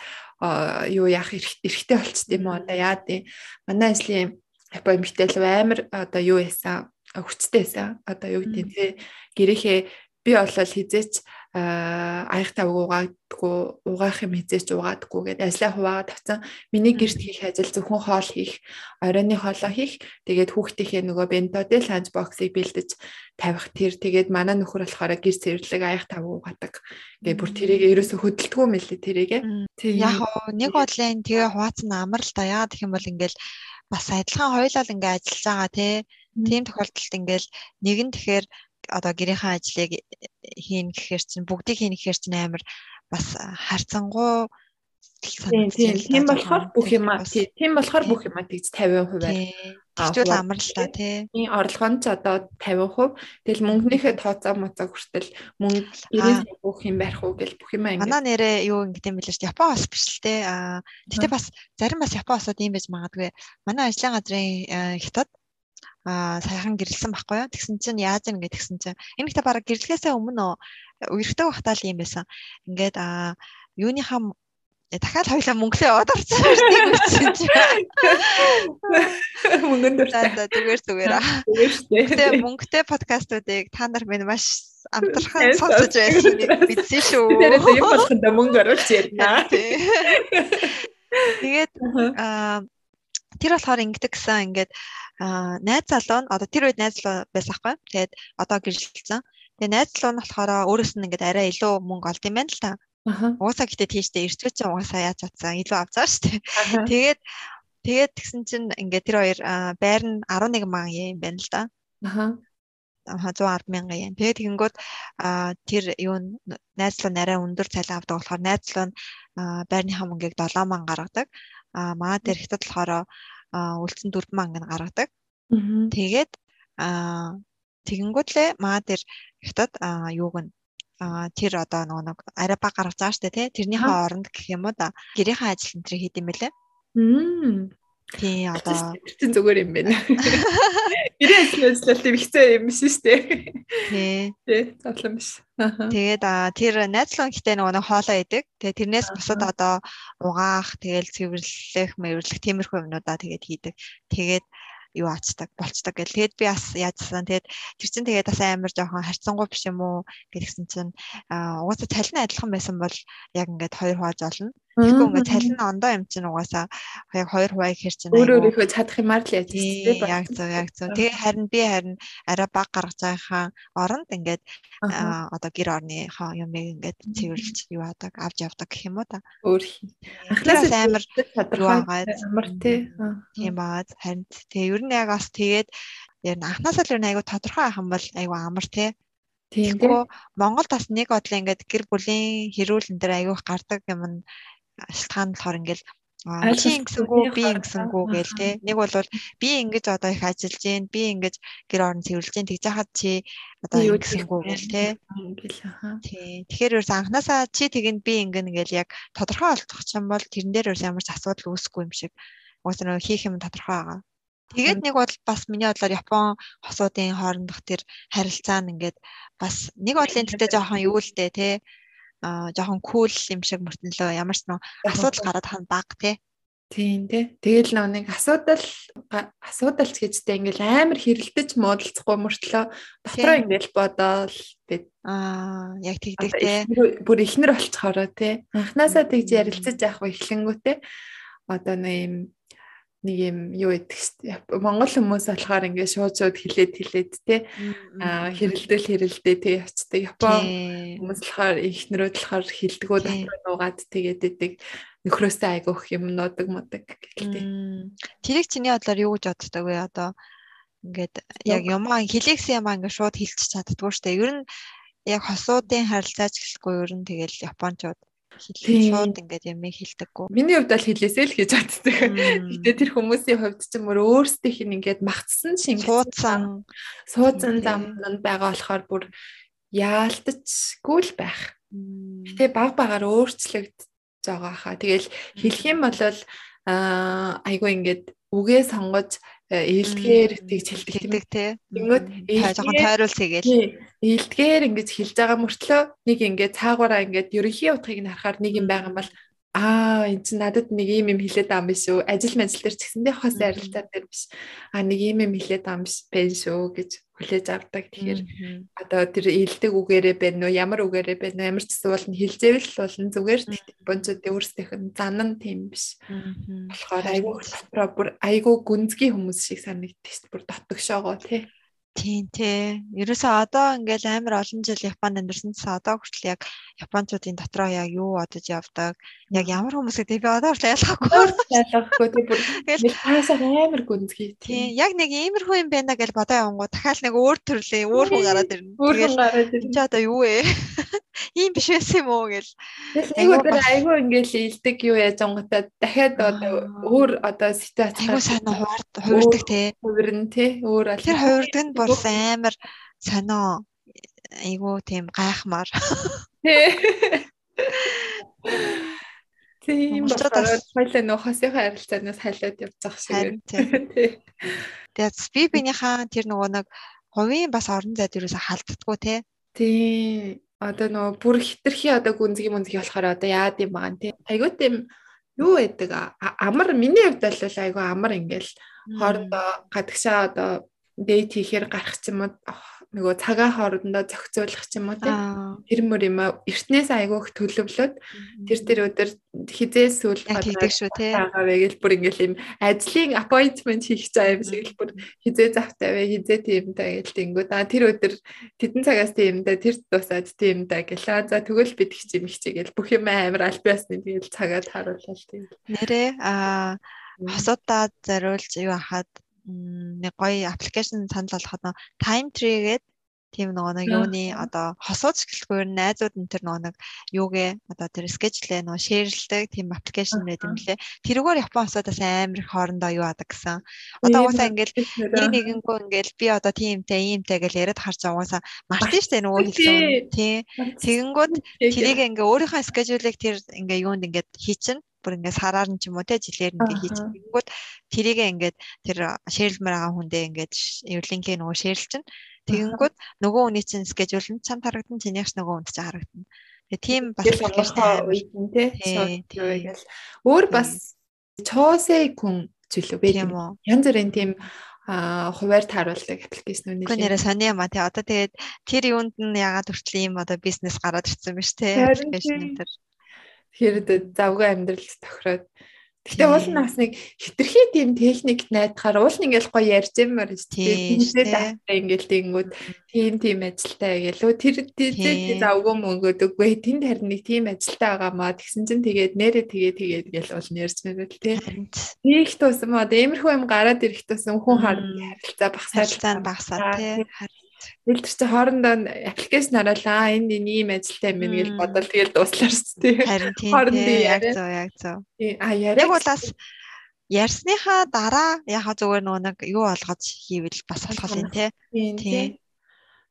юу яах эрхтэй болчт юм уу одоо яа тий. Манай ажлын Япон эмэгтэй л амар одоо юу яасан? Хүчтэй байсан. Одоо юу гэдэг тий гэрээхээ би болол хизээч аяг тав угаадгүй угаах юм хизээч угаадгүй гэдээ ажлаа хуваагаад тавцсан. Миний гэрт хийх ажил зөвхөн хоол хийх, оройны хоолоо хийх, тэгээд хүүхдийнхээ нөгөө бентодэ ланч боксыг бэлдэж тавих тэр. Тэгээд манай нөхөр болохоор гэр цэвэрлэг аяг тав угаадаг. Гэ бүр тэрийг ерөөсө хөдөлдгөө мэлээ тэрийг. Яг нэг бодлын тэгээ хуваацсан амар л та яа гэх юм бол ингээл бас адилхан хоёулаа ингээ ажиллаж байгаа тий. Тийм тохиолдолд ингээл нэг нь тэгэхээр одоо гэрийнхаа ажлыг хийн гэхээр чинь бүгдийг хийн гэхээр чинь амар бас харцангуй Тийм болохоор бүх юм аа тийм болохоор бүх юм аа тэгж 50%-аар Тэгвэл амар л та тий. Тийм орлого нь ч одоо 50%. Тэгэл мөнгөнийхөө тооцоо моцоо хүртэл мөнгө 90 бүх юм барих уу гэл бүх юм аа. Манай нэрээ юу ингэдэм юм бэлээ шүү. Япон бас биш л тий. Аа тэгтээ бас зарим бас Япон усууд ийм байж магадгүй. Манай ажлын газрын хятад аа сайхан гэрэлсэн байхгүй юу. Тэгсэн чинь яаж юм гэдэг тэгсэн чинь энэ ихтэй бараг гэрлэхээсээ өмнө үерхдэг багтаал юм байсан. Ингээд аа юуныхаа э, дахиад хоёлаа мөнгөлөө яваад орсон шүү дээ чи. Мөнгөн дуртай. Зүгээр зүгээр. Тэгээ мөнгөтэй подкастуудыг та нар минь маш амтархан сонсож байсан бидсэн шүү. Тэр юм болохонд мөнгө оруулж ярина. Тэгээд аа тэр болохоор ингэдэг гэсэн ингээд найз залуу нь одоо тэр үед найз залуу байсан хгүй. Тэгээд одоо гэрэлцсэн. Тэгээд найз залуу нь болохоор өөрөөс нь ингээд арай илүү мөнгө олд юм байна л та. Уусаа гэтээ тийштэй чинь уусаа яаж чадсан илүү авцаа штэ. Тэгээд тэгээд тэгсэн чинь ингээд тэр хоёр байр нь 11 мянган юм байна л да. Аха. 110 мянган yen. Тэгээд тэгэнгүүт тэр юу найзлуу нарай өндөр цалин авдаг болохоор найзлуу нь байрныхаа мөнгийг 7 мянган гаргадаг. А маа дээр хятад болохоор үлдсэн 4 мянга гаргадаг. Тэгээд тэгэнгүүтлээ маа дээр хятад юуг нь тэр одоо нөгөө нэг арай баг гаргаж байгаа штэ тий тэрнийхээ оронд гэх юм уу да гэрийнхээ ажил энэ хийд юм бэлээ. Тий одоо чинь зүгээр юм байна. Гэрээ ажил ажиллалт юм хэцүү юм биш дээ. Тий. Тий, зовлон биш. Тэгээд тэр найзлан ихтэй нөгөө нэг хоолоо идэг. Тэгээд тэрнээс бусад одоо угаах, тэгэл цэвэрлэх, мэвэрлэх тиймэрхүү юмнуудаа тэгээд хийдэг. Тэгээд юу аачдаг болцдог гэл. Тэгэд би бас яажсан. Тэгэд тэр чин тэгээд бас амар жоохон харьцангуй биш юм уу гэдгсэн чинь угаасаа цалин адилхан байсан бол яг ингээд хоёр хувааж олно. Тэгэхгүй ингээд цалин ондоо юм чинь угаасаа яг хоёр хуваа ихэр чинь өөр өөрийнхөө чадах юмар л яаж тийм яг зөв яг зөв. Тэгээ харин би харин арай баг гаргаж байгаахан оронд ингээд одоо гэр орныхоо юмыг ингээд цэвэрлж юу адаг авч явдаг гэх юм уу та. Өөр анхнаас амар чадвартай амар тий. Тийм баад харин тэгээ ер нь яг бас тэгээд нь анхнаасаа л ер нь айгүй тодорхой ах юм бол айгүй амар тий. Тийм тийм. Монгол бас нэг бодлоо ингээд гэр бүлийн хэрүүлэн дээр айгүй гардаг юм шалтгаан болохоор ингээд чи ингэсэнгүү би ингэсэнгүү гээл те нэг бол би ингэж одоо их ажиллаж гин би ингэж гэр орон цэвэрлж гин тэгж хахад чи одоо ингэсэнгүү гээл те тий. Тэгэхээр ерөөс анханасаа чи тэгэнд би ингэн гээл яг тодорхой олдох юм бол тэрэн дээр ерөөс ямар ч асуудал үүсэхгүй юм шиг. Уус нэг хийх юм тодорхой байгаа. Тэгээд нэг бол бас миний бодлоор Япон хосуудын хоорондох тэр харилцаа нь ингээд бас нэг бодлын тэгтээ жоохон юу л дээ те жоохон кул юм шиг мөртөнлөө ямар ч нэг асуудал гараад хань баг тий. Тийм тий. Тэгэл нэг асуудал асуудалч гэжтэй ингээл амар хэрэлдэж муудалцахгүй мөртлөө дотроо ингээл бодоол тий. Аа яг тэгдэг тий. Бүр ихнэр болцохороо тий. Анханасаа тэгж ярилцаж явах ихлэнгүүтэй одоо нэг юм нэг юм юу гэдэг Монгол хүмүүс болохоор ингээд шууд шууд хилээд хилээд те. Хэрэлдэл хэрэлдээ тэг явцдаг. Япон хүмүүс болохоор ихнэрүүд болохоор хилдэгөө дотор нуугаад тэгээд идэг. Нөхрөөсөө айгуух юм нуудаг модаг гэлтэй. Тэрийг чиний бодлоор юу гэж боддог вэ? Одоо ингээд яг юмаа хилэксэн юмаа ингээд шууд хилчих чаддгүй штэ. Ер нь яг хосуудын харилцаач гэлгүй ер нь тэгэл японочууд шууд ингээд юм хэлдэггүй. Миний хувьд бол хэлээсэй л гэж боддог. Гэтэ тэр хүмүүсийн хувьд ч уу өөрсдийнх нь ингээд магтсан шинг суудсан суудсан замд байгаа болохоор бүр яалтчгүй л байх. Гэтэ баг багаар өөрчлөгдөж байгаа хаа. Тэгэл хэлэх юм бол аа айгүй ингээд үгээ сонгож ээлдгээр тэгж хэлдэг тий. Тэнгөт жоохон тойруулц хийгээл. Ээлдгээр ингэж хэлж байгаа мөртлөө нэг ингээд цаагаараа ингээд ерөнхий утгыг нь харахаар нэг юм байгаа юм бол аа энэ чинь надад нэг юм юм хэлээд байгаа юм биш үү? Ажил мэл дээр ч гэсэндээ хас арилтаа дээр биш. Аа нэг юм юм хэлээд байгаа юм биш шүү гэж хүлээж авдаг. Тэгэхээр одоо тэр ээлдэг үгээрээ байна уу? Ямар үгээрээ байна? Ямар ч зүйл болно хэлзээвэл болно. Зүгээр бонцод өөрсдийнх нь занан тийм биш. Болохоор айгүй дотроо бүр айгүй гүнзгий хүмүүс шиг санагдчих. Бүр дотгошоогоо тий. Тийм тий. Ерөөсөө одоо ингээл амар олон жил Японд амьдарсан цаа одоо хүртэл яг японочдын дотроо яг юу бодож явдаг, яг ямар хүмүүс гэдэг би одоо хүртэл ялгаагүй. Ялгаагүй тий бүр ингээл таасаа амар гүнзгий. Тийм. Яг нэг иймэрхүү юм байна гэж бодоо явангуу дахиад нэг өөр төрлийн өөр хүн гараад ирнэ. Тэгэл гараад ирнэ. Чи одоо юу вэ? Ийм биш байсан юм уу гэл. Айгуу тэр айгуу ингээл илдэг юу яаж онготой дахиад одоо өөр одоо ситуац айгуу сайн хувирдаг тий. Хувирна тий. Өөр аль. Тэр хувирдаг нь бол амар сонио айгуу тийм гайхмаар. Тий. Тийм болохоор хоёлаа нөх хосынхаа харилцаанаас хайлаад явцах шиг. Тий. Тэгээд би бинийхаа тэр нөгөө нэг хувийн бас орон зайд юусаа халддаггүй те. Тий одоо нөгөө бүр хитрхи одоо гүнзгий мүнзгий болохоор одоо яад юм байгаа тийм айгуу тийм юу байдаг амар миний хувьд бол айгуу амар ингээл хоорондоо гадагшаа одоо дэйт хийхээр гарах ч юм уу нөгөө цагаа хоорондоо зохицуулах ч юм уу тэр мөр юм эртнээс айгуух төлөвлөд тэр тэр өдөр хизээс сүүл хийдэг шүү тий байгаа вэ гэл бүр ингээл юм ажлын appointment хийх цаа юм шиг л бүр хизээ завтай вэ хизээ тиймтэй гэл тэнгүүд а тэр өдөр тедэн цагаас тиймтэй тэр тусаад тиймтэй гэлээ за тэгвэл бид их юм хичээгэл бүх юм амар альбиасны тэгэл цагаа таарууллаа тийм нэрээ а хосуудаа зориулж юу хахад нэг гоё аппликейшн санал болгоход нөө time tree гэдэг тийм нөгөө нэг юуны одоо хосууч гэлтгээр найзууд нь тэр нөгөө нэг юугээ одоо тэр скежлээ нөгөө шеэрлдэг тийм аппликейшн байт юм лээ. Тэрүүгээр Япон хосуудаас амар их хоорондоо юу адаг гэсэн. Одоо уусаа ингээл нэг нэгэнгөө ингээл би одоо тиймтэй иймтэй гэж яриад харж уусаа мартын штэ нөгөө хэлсэн. Тий. Тэгэнгүүт тэрийг ингээ өөрийнхөө скежлийг тэр ингээ юунд ингээ хийчин бүр ингээд сараар нь ч юм уу те жилээр ингээд хийчих. Тэгэнгүүт тэрийгээ ингээд тэр шеэрлмээр байгаа хүндээ ингээд линкээ нөгөө шеэрлчин. Тэгэнгүүт нөгөө хүний чинь скежүүл нь чамд харагдан чинийхс нөгөө хүнд чинь харагдана. Тэгээ тийм бас аппликейшн те. Өөр бас чоосэй күн зүйлүү байх юм уу? Янз бүрийн тийм а хуваар тааруулдаг аппликейшн үнэ. Гүнээрээ сони юм а тий одоо тэгээд тэр юунд нь ягаад хүртэл ийм одоо бизнес гараад ирсэн биш тий аппликейшн төр. Тэгэхээр завгүй амьдрал тохироод. Гэтэ уул нь бас нэг хитрхи тийм техникт найдахаар уул нь ингээл гоё ярьж юмар шүү дээ. Тэмцээд автай ингээл тэгэнгүүт тийм тийм ажилтай гэлөө тэр тэр завгүй мөнгөд үгүй тэнд харин нэг тийм ажилтай байгаамаа тэгсэн чинь тэгээд нэрээ тэгээ тэгээд гэл уул нь ярьж байгаа л тий. Их тусам одоо иймэрхүү юм гараад ирэх тусам хүн харилцаа багасаад багасаад тий. Чи хоорондоо аппликейшн хараалаа энд энэ ийм ажилтай юм гэж бодол тэгэл дууслаар шүү дээ. Харин тийм яг зөв яг зөв. А яриа. Яг бол бас ярьсныхаа дараа яхаа зүгээр нөгөө нэг юу олгож хийвэл бас болох юм тий. Тийм.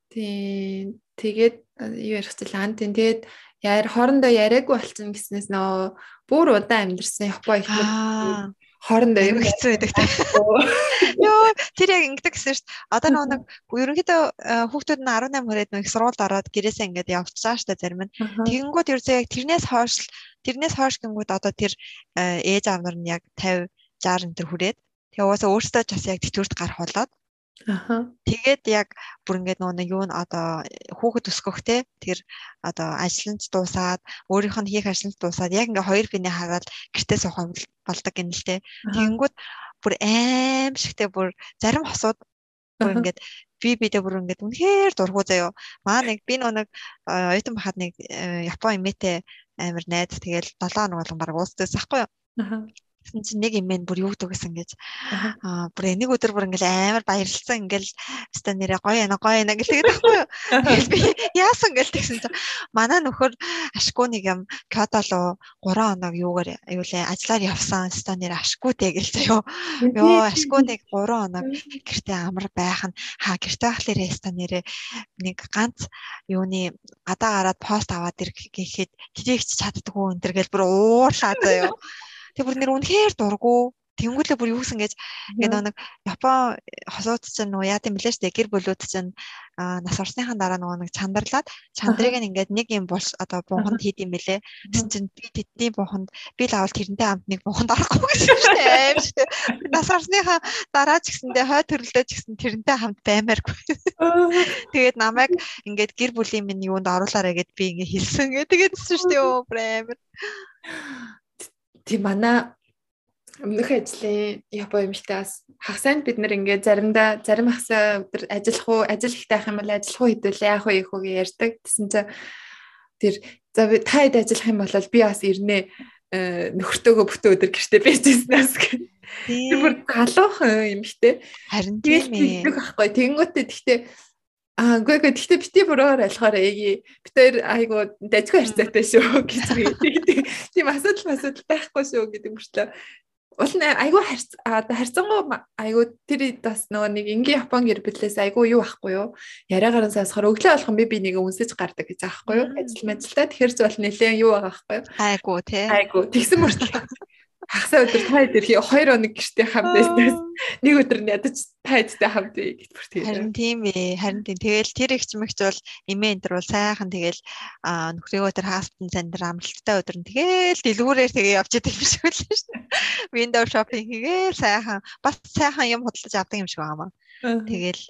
Тийм. Тэгээд юу ярих вэ? Ан тийм тэгээд яар хоорондоо яриаггүй болчихно гэснээс нөө бүр удаан амьдэрсэн Япон их хоорондоо юм хэцүү байдаг та. Йоо тэр яг ингэдэг гэсэн шүү дээ. Одоо нэг ерөнхийдөө э, хүүхдүүд нь 18 хүрээд нэг сургуульд ороод гэрээсээ ингээд явчихсан шүү дээ зарим нь. Тэгэнгүүт ерөөсөө яг тэрнээс хойш тэрнээс хойш гингүүд одоо тэр э, ээж аав нар нь яг 50 60 энэ хүрээд тэгээ угаасаа өөртөө ч бас яг тэтгэврт гарах болоод Аха. Тэгээд яг бүр ингээд нөгөө юу н одоо хүүхэд өсгөх те тэр одоо ажилланд дуусаад өөрийнх нь хийх ажилланд дуусаад яг ингээ хоёр биний хараад гэртээ суух болдог юм л те. Тэгэнгүүт бүр аим шигтэй бүр зарим хосууд бүр ингээд би бидээ бүр ингээд үнэхээр дургу заяо. Маа нэг би нэг оюутан бахад нэг э, Япон имээтэй амир найз тэгэл 7 хоног болгон баг уусдээс ахгүй юу. Тэгсэн чинь нэг бэ бүр юу гэдэг гэсэн гэж. Аа бүр нэг өдөр бүр ингээл амар баярлцсан ингээл өстой нэрээ гоё яна гоё яна гэлтэгээд байхгүй юу. Би яасан? гэл тэгсэн чинь. Манай нөхөр ашгүй нэг юм Кёто руу 3 хоног юугаар аюулаа ажиллаар явсан. Өстой нэрээ ашгүй тэг гэл заяо. Йоо ашгүй нэг 3 хоног гэртээ амар байх нь. Хаа гэртээ байхлаар өстой нэрээ нэг ганц юуны гадаа гараад пост аваад ирэх гэхэд хизээч чаддгүй энэ төр гэл бүр уурлаа заяо. Тэг бүр нэр үнэхээр дургу. Тэнгүүлээ бүр юу гэсэн гэж ингээд нэг Япон хосууд чинь нөө яа гэм блэ штэ гэр бүлүүд чинь нас орсныхаа дараа нөгөө нэг чандарлаад чандрыг ингээд нэг юм бол одоо бунханд хийд юм бэлээ. Тэгсэн чинь би тэдний бунханд би лавал тэрнтэй хамт нэг бунханд орохгүй гэсэн штэ аим штэ. Нас орсныхаа дараа ч гэсэндээ хой төрөлдөө ч гэсэн тэрнтэй хамт баймааргүй. Тэгээд намайг ингээд гэр бүлийн минь юунд оруулаарэ гэд би ингээд хэлсэн. Тэгээд штэ ёо амар тийм манай өмнөх ажлын Япон бас хагасанд бид нэр ингээд заримдаа зарим хагасаа өдөр ажиллах уу ажил ихтэй ах юм бол ажиллах уу хэдүүлээ яах вэ их үг ярьдаг. Тэсэн чинь тэр за та хэд ажиллах юм бол би бас ирнэ э, нөхөртөөгөө бүтэн өдөр гэртээ байжсэнээс гэх. Тэр бүр галуухан юм хтэй. Харин тийм ээ. Тэгэхгүй тэгэнгүүтээ тэгтээ Аа үгүй үгүй тэгтээ бити буруугаар ойлгохоор эegi битээр айгу дажгүй харьцаатай шүү гэж байдаг. Тийм асуудал асуудал байхгүй шүү гэдэг мөртлөө. Уул нь айгу харьцангуй айгу тэр бас нөгөө нэг ингийн Япон гэр бүлээс айгу юу ахгүй юу? Яриагаар нь сонсохоор өглөө болгон би би нэг үнсэж гардаг гэж аахгүй юу? Ажил мэжилтаа тэгэхэр зөв нэлээ юу байгаа аахгүй юу? Айгу тий. Айгу тэгсэн мөртлөө хагасаа өдөр та ирэх 2 хоног гэртээ хамт байснаас нэг өдөр нь ядаж та хэдтэй хамт гэж бүр тийм. Харин тийм ээ. Харин тийм. Тэгэл тэр ихч мэгч бол эмээ энэ бол сайхан тэгэл нөхрийгөө тэр хаалтан цандэр амралттай өдөр нь тэгэл дэлгүүрээр тэгээ явж идэг юм шиг шүү дээ. Window shopping хийгээл сайхан бас сайхан юм худалдаж авдаг юм шиг байгаамаа. Тэгэл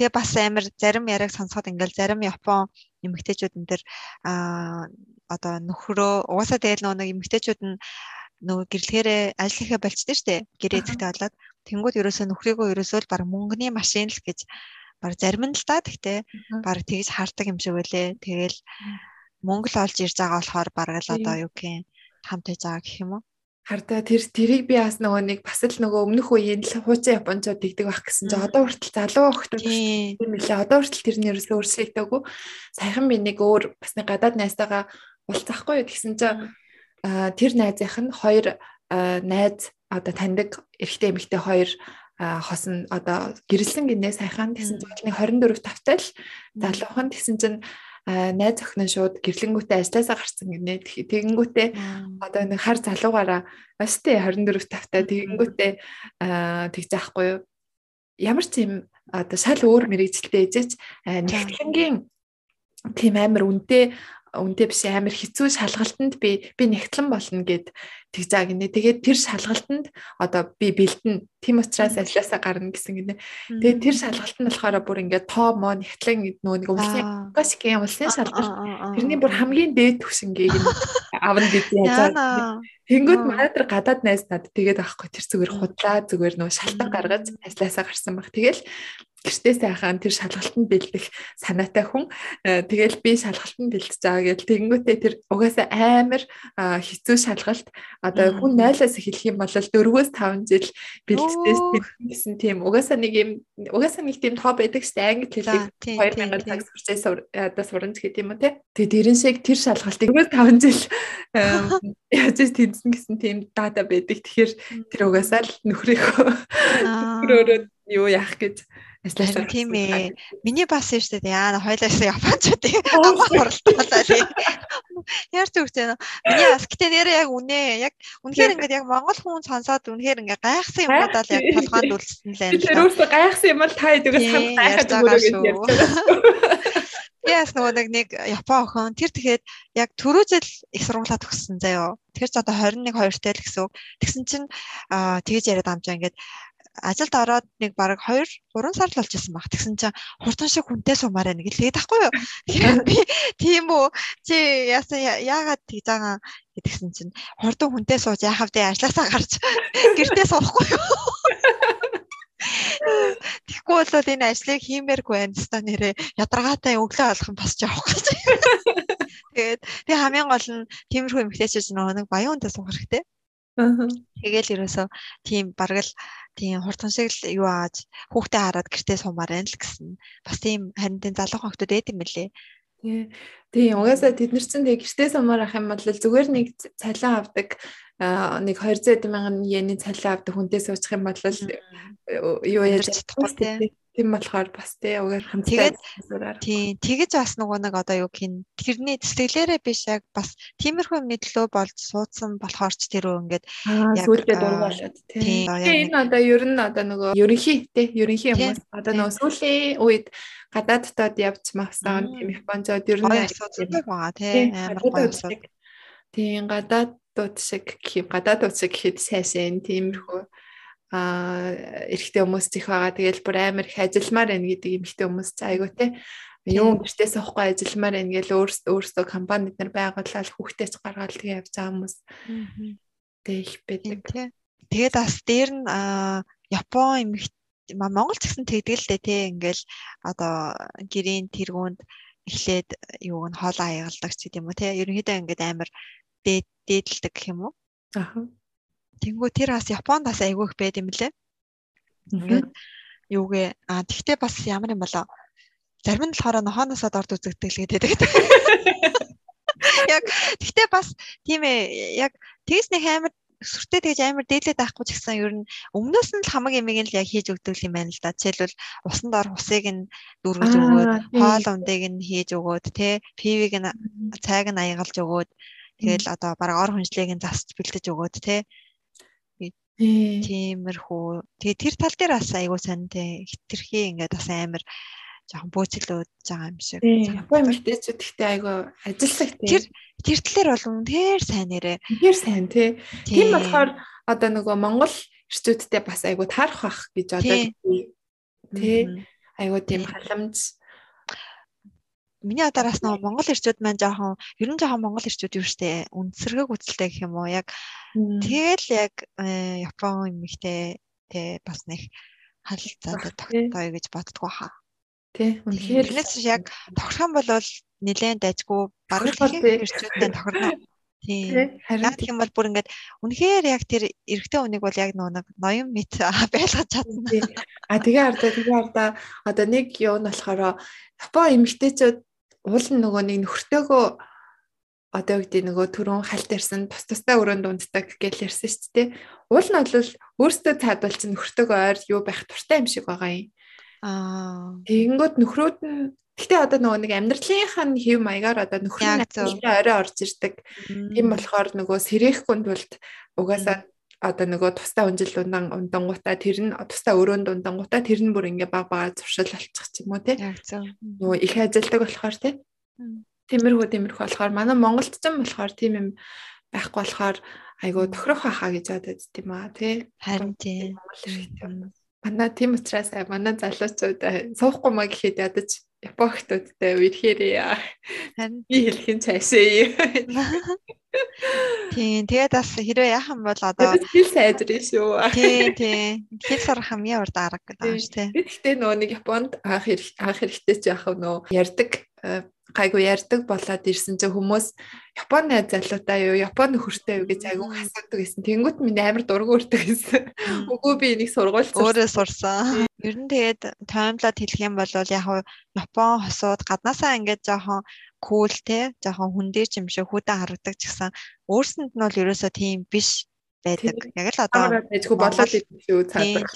тэгээ бас амар зарим яриаг сонсоход ингээл зарим Япон эмэгтэйчүүд энэ төр а одоо нөхрөө угаасаа тэгэл нөгөө эмэгтэйчүүд нь нөгөө гэрлэхээрээ хийхэ болчтой штэ гэрээ эзэгтэй болоод. Тэнгууд ерөөсөө нөхрийгөө ерөөсөө л баг мөнгөний машин л гэж баг зарим нь л та гэхдээ баг тэгж хардаг юм шиг байлээ. Тэгэл мөнгө л олж ирж байгаа болохоор баг л одоо юу гэх хамт байж байгаа гэх юм уу? Хардаа тэр тэрийг би бас нөгөө нэг бас л нөгөө өмнөх үеийн л хуучин японочод тэгдэг байх гэсэн чинь одоо хүртэл залуу охтууд тийм. үлээ одоо хүртэл тэрний ерөөсөө өөрчлөгдөөгүй. Саяхан би нэг өөр бас нэг гадаад найзтайгаа уулзахгүй юу? Тэгсэн чинь тэр найзынх нь хоёр найз одоо таньдаг эрэгтэй эмэгтэй хоёр хос нь одоо гэрэлсэн гинэ сайхан тэгсэн чинь 24 тавтай л залуухан тэгсэн чинь найз охин нь шууд гэрлэнгүүтээ ажилласаа гарсан гинэ. Тэгэнгүүтээ одоо нэг хар залуугаараа өстэй 24 тавтай. Тэгэнгүүтээ тэгж яахгүй юу? Ямар ч юм одоо шал өөр мэрэгчлээ ээжээч нэгтлэнгийн тийм амар үнэтэй үнтэй биш амар хэцүү шалгалтанд би би нэгтлэн болно гэд тэгж байгаа гинэ. Тэгээд тэр шалгалтанд одоо би бэлдэн тийм учраас ажилласаа гарна гэсэн гинэ. Тэгээд тэр шалгалтанд болохоор бүр ингээд тоо мо нэгтлэн нөгөө нэг улсын классикийн улсын шалгалт. тэрний бүр хамгийн дээд түвшингийг авна гэж яаж Тэнгүүд манай тэр гадаад найз над тэгээд авахгүй тэр зүгээр худлаа зүгээр нөгөө шалтан гаргаж ажилласаа гарсан баг. Тэгэл гэртээ сайхан тэр шалгалтанд бэлдэх санаатай хүн. Э, тэгэл би шалгалтанд бэлдэж байгаа гэл тэгэнгүүтээ тэр угаасаа амар хэцүү шалгалт. Одоо хүн 0-аас эхлэх юм бол 4-өөс 5 жил бэлддээс гэсэн тийм угаасаа нэг юм угаасаа нэг тийм тоо байдаг шүү дээ англи хэлийг 2000 цаг сурчээс одоо сурна гэх юм уу те тэгээ дэрэн шиг тэр шалгалтыг 4-5 жил яаж тэнцэн гэсэн тийм дата байдаг. Тэгэхээр тэр угаасаа л нөхрийнхөө нөхрөөрөө юу яах гэж Харин тийм ээ. Миний бас юм шүү дээ. Яа, хоёлаасаа японочдыг авах хуралдаалаа лээ. Яарч үгтэй нөө. Миний бас гэтээ нэрээ яг үнэ. Яг үнэхээр ингээд яг монгол хүн сонсоод үнэхээр ингээд гайхсан юмудаа л яг толгойд үлдсэн л байна. Тэр өөртөө гайхсан юм бол та хэдүүгээс хам гайхаад ярьж Яас нөгөө нэг Япон охин тэр тэгэхэд яг түрүү жил их сургуулаа төгссөн заяо. Тэгэхээр ч одоо 21 2 тэл гэсэн үг. Тэгсэн чинь аа тэгэж яриад амжаа ингээд ажилд ороод нэг бараг 2 3 сар л болж исэн баг. Тэгсэн чинь хурдан шиг хүнтэй сумаар байна гэж тэгээд ахгүй юу. Тэгэхээр би тийм үү чи яасан яагаад тэгж байгаа гэдгсэн чинь хурдан хүнтэй сууж яхав дэ ажилласаа гарч гэртээ суухгүй юу. Тэгэхгүй болоод энэ ажлыг хиймээргүй байна ста нэрээ ядаргаатай өглөө алах нь бас жоох гэж. Тэгээд тэг хамгийн гол нь тиймэрхүү эмгтээчээс нөгөө нэг баян хүнтэй суух хэрэгтэй. Тэгэл ерөөсөө тийм бараг л тийм хурдан шиг л юу ааж хүүхдээ хараад гэртээ суумаар байна л гэсэн. Бас тийм харинтын залуухан хүмүүс дээд юм лээ. Тий. Тийм угаасаа тэд нар чинь тэг гэртээ сумаар ах юм бол зүгээр нэг цалин авдаг нэг 200 мянган йений цалин авдаг хүнтэй суучих юм бол юу яаж чадахгүй Тийм болохоор бас тий угаар хамтдаа тий тэгэж бас нөгөө нэг одоо юу гин тэрний сэтгэлээрээ биш яг бас тиймэрхүү юмны төлөө болж суудсан болохоор ч тэр ингээд яг сүүлдээ дургуулад тий. Энэ одоо ер нь одоо нөгөө ерөнхий тий ерөнхий хүмүүс одоо нөгөө сүүлийн үед гадаадтад явж мавсан тийм Японцод ер нь асуудалтай байгаа тий амар гоё асуудал. Тий гадаадууд шиг гадаадууд шиг гэхэд сайшин тиймэрхүү аа эрэгтэй хүмүүс их байгаа. Тэгэл бүр амар их ажилмаар байна гэдэг эмэгтэй хүмүүс айгуу те. Юу гэртээс авахгүй ажилмаар байна гэл өөрсдөө компанид нар байгуулаад хүүхдээч гаргаад тэгээ явж байгаа хүмүүс. Тэг их байдаг. Тэгээд бас дээр нь Япон эмэгтэй Монгол ч гэсэн тэгдэг л дээ тий ингээл одоо гэрийн тэргуунд эхлээд юуг нь хоолоо аягалдаг ч гэдэм үү тий ерөнхийдөө ингээд амар дээдэлдэг гэх юм уу аа Тэнгүү тэр бас Японд бас айгүй их байд юм лээ. Ингээд юугээ а тэгтээ бас ямар юм болоо зарим нь болохоор нохооноосоо дорд үзэгдэг л гэдэг. Яг тэгтээ бас тийм ээ яг тэгс нэг амар сүртэй тэгж амар дээлээд байхгүй ч гэсэн ер нь өмнөөс нь л хамаг ямиг л яг хийж өгдөг юм байна л да. Жишээлбэл усан дор хусыг нь дүүргэж өгөөд, хоол ундыг нь хийж өгөөд, тэ пивийг нь цайг нь аягалж өгөөд, тэгэл одоо баг ор хүнжлийг нь засч бэлдэж өгөөд, тэ Тиймэрхүү. Тэгээ тэр тал дээр бас айгуу сонтой хитрхи ингээд бас амар жоохон бөөцлөөд байгаа юм шиг. Япон мэдээчүүд ихтэй айгуу ажиллах тийм. Тэр тэр талаар бол үнээр сайн нэрээ. Тэр сайн тий. Тийм болохоор одоо нөгөө Монгол эрчүүдтэй бас айгуу таарах бах гэж одоо тий. Айгуу тийм халамж миний адараас нөгөө Монгол ирчүүд маань жоохон ер нь жоохон Монгол ирчүүд юу штэ үндсэрэг үзэлтэй гэх юм уу яг тэгэл яг э, Япон юм ихтэй тэ бас нэг харилцаатай тогтоё гэж боддгоо хаа. Тий. Үнэхээр л яг тогтох юм бол нэлээд дайггүй бараг ирчүүдтэй тохирно. Тийм. Харин гэх юм бол бүр ингээд үнэхээр яг тэр эрэгтэй хүнийг бол яг нэг ноён мэт байлгаж чадна. А тэгээ ардаа тэгээ ардаа одоо нэг юу нь болохоор Япон эмэгтэйчүүд уул нь нөгөө нэг нөхөртөөгөө одоо үгдээ нөгөө түрүүн хальт ярьсан тус тустай өрөөнд унддаг гэж ярьсан шүү дээ. Уул нь бол өөртөө цаадуулсан нөхөртөөгөө ойр юу байх туртай юм шиг байгаа юм. Аа. Тэгэнгүүт нөхрүүд нь Гэтэ одоо нөгөө нэг амьдралынхаа хэв маягаар одоо нөхрийн орой орж ирдэг. Тийм болохоор нөгөө сэрэхгүнд бол угаасаа одоо нөгөө тустай унжил ундан ундангуудаа тэр нь тустай өрөөнд ундангуудаа тэр нь бүр ингээ баг бага зуршил болчих ч юм уу тий. Нөгөө их ажилдаг болохоор тий. Тиймэрхүү тиймэрхүү болохоор манай Монголд ч юм болохоор тийм юм байхгүй болохоор айгуу тохирох байхаа гэж бодод тийм аа тий. Харин тийм. Манай тийм учраас манай залуучууд суухгүй маа гэхэд ядаж Хүмүүстэй үерхээрээ би хэлэх юм цаашаа. Тийм тэгээд бас хэрвээ яхан бол одоо хэл сайжрын шүү. Тийм тийм хэл сурах хамгийн урд арга гэдэг юм шүү. Би гэхдээ нөгөө нэг Японд анх анх хэрэгтэй ч яах нөө ярддаг э, гайгүй ярьдаг болоод ирсэн чинь хүмүүс Японы залуутай юу, Японы хөртэй юу гэж айгүй асуудаг гэсэн. Тэнгүүт минь амар дургу өртөг гэсэн. Үгүй би энийг сургууль өөрөө сурсан. Ер нь тэгээд таймлаад хэлэх юм бол яг Япон хосууд гаднаасаа ингээд жоохон кул те, жоохон хүндээ ч юм шиг хүүтэн харагдаг ч гэсэн өөрсөнд нь бол ерөөсөө тийм биш байдаг. Яг л одоо байжгүй болоод идэв шүү цаадаг.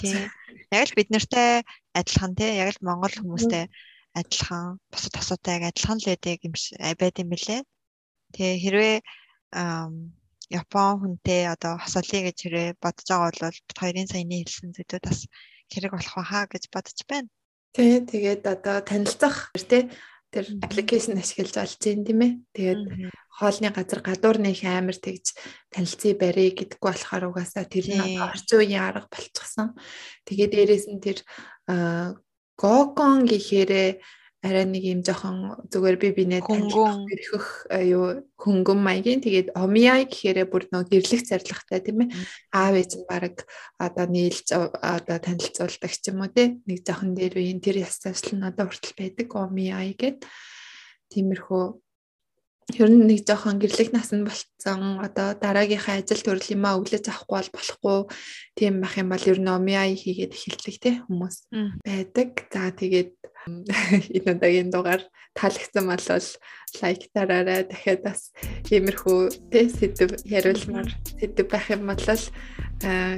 Яг л бид нартай адилхан те, яг л монгол хүмүүстэй адилхан бусад тосоотойг адилхан л байдаг юм байд юм бэлээ. Тэгээ хэрвээ Япон хүнтэй одоо хосолъё гэж хэрэг бодож байгаа бол бид хоёрын саяны хэлсэн зүйлүүд бас хэрэг болох байхаа гэж бодож байна. Тий, тэгээд одоо танилцах тий тэр аппликейшн ашиглаж олж юм тийм ээ. Тэгээд хоолны газар гадуур нэг амар тэгж танилцъя барья гэдэггүй болохоор угаасаа тэр нь орчин үеийн арга болчихсон. Тэгээд дээрэс нь тэр гокон гэхээрээ арай нэг юм жоохон зүгээр би бинээ хөнгөн. эрхөх юу хөнгөн маягийн. Тэгээд омиай гэхээрээ бүр нөө гэрлэх зарлагтай тийм ээ. Аав ээж нь баг одоо нийлж одоо танилцуулдаг ч юм уу тий нэг жоохон дээр үеийн тэр ястаслал нь одоо хүртэл байдаг омиай гэд. Тиймэрхүү ер нь нэг жоохон гэрлэх насанд болцсон одоо дараагийнхаа ажил төрөл юмаа өглөж авахгүй бол болохгүй тийм байх юм бол ер нь омиа хийгээд эхэлдэг те хүмүүс байдаг. За тэгээд энэ удаагийн дугаар таалагдсан бол лайк дараарай. Дахиад бас иймэрхүү тэ сэдв яриулмаар сэдв байх юм бол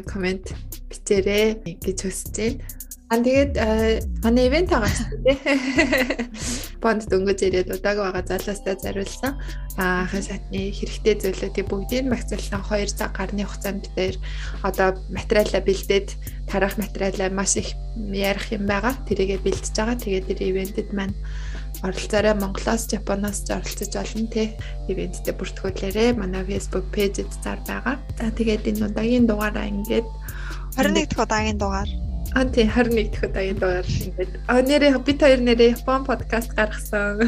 комент бичээрэй гэж хүсэж байна. Аа тэгээд манай ивент байгаа шүү дээ. Бонд дөнгөж ирээд удааг байгаа залуустай зориулсан аа хан шатны хэрэгтэй зүйлүүдийг бүгдийг багцлсан 2 цаг гарны хугацаанд дээр одоо материалаа бэлдээд тарах материалаа маш их ярих юм байгаа. Тэрийгэ бэлдэж байгаа. Тэгээд тэр ивентэд маань оролцоорой Монголоос, Японоос оролцож олно те. Ивенттэй бүртгүүлээрээ манай Facebook пэйжэд зар байгаа. За тэгээд энэ удаагийн дугаараа ингээд 21 дахь удаагийн дугаар Аа тий 21 дахь удаагийн дугаар ингээд нэрээ бид хоёр нэрээ Япон подкаст гаргасан.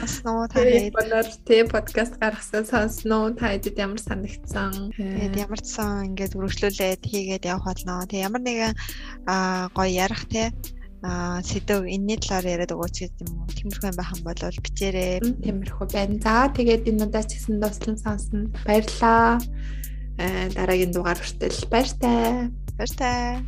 Сонсноо та японоор тий подкаст гаргасан сонсноо та хэдэд ямар санагдсан. Тэгээд ямар ч сан ингээд үргэлжлүүлээд хийгээд явах болно. Тэг ямар нэгэн аа гоё ярах тий а сэдв энэний талаар яриад өгөөч гэдэг юм уу. Тиймэрхүү юм байх юм бол бичээрэй. Тиймэрхүү байна. За тэгээд энэ удаа ч гэсэн дуслан сонсно. Баярлалаа. Э дараагийн дугаар хүртэл баяртай. Баяртай.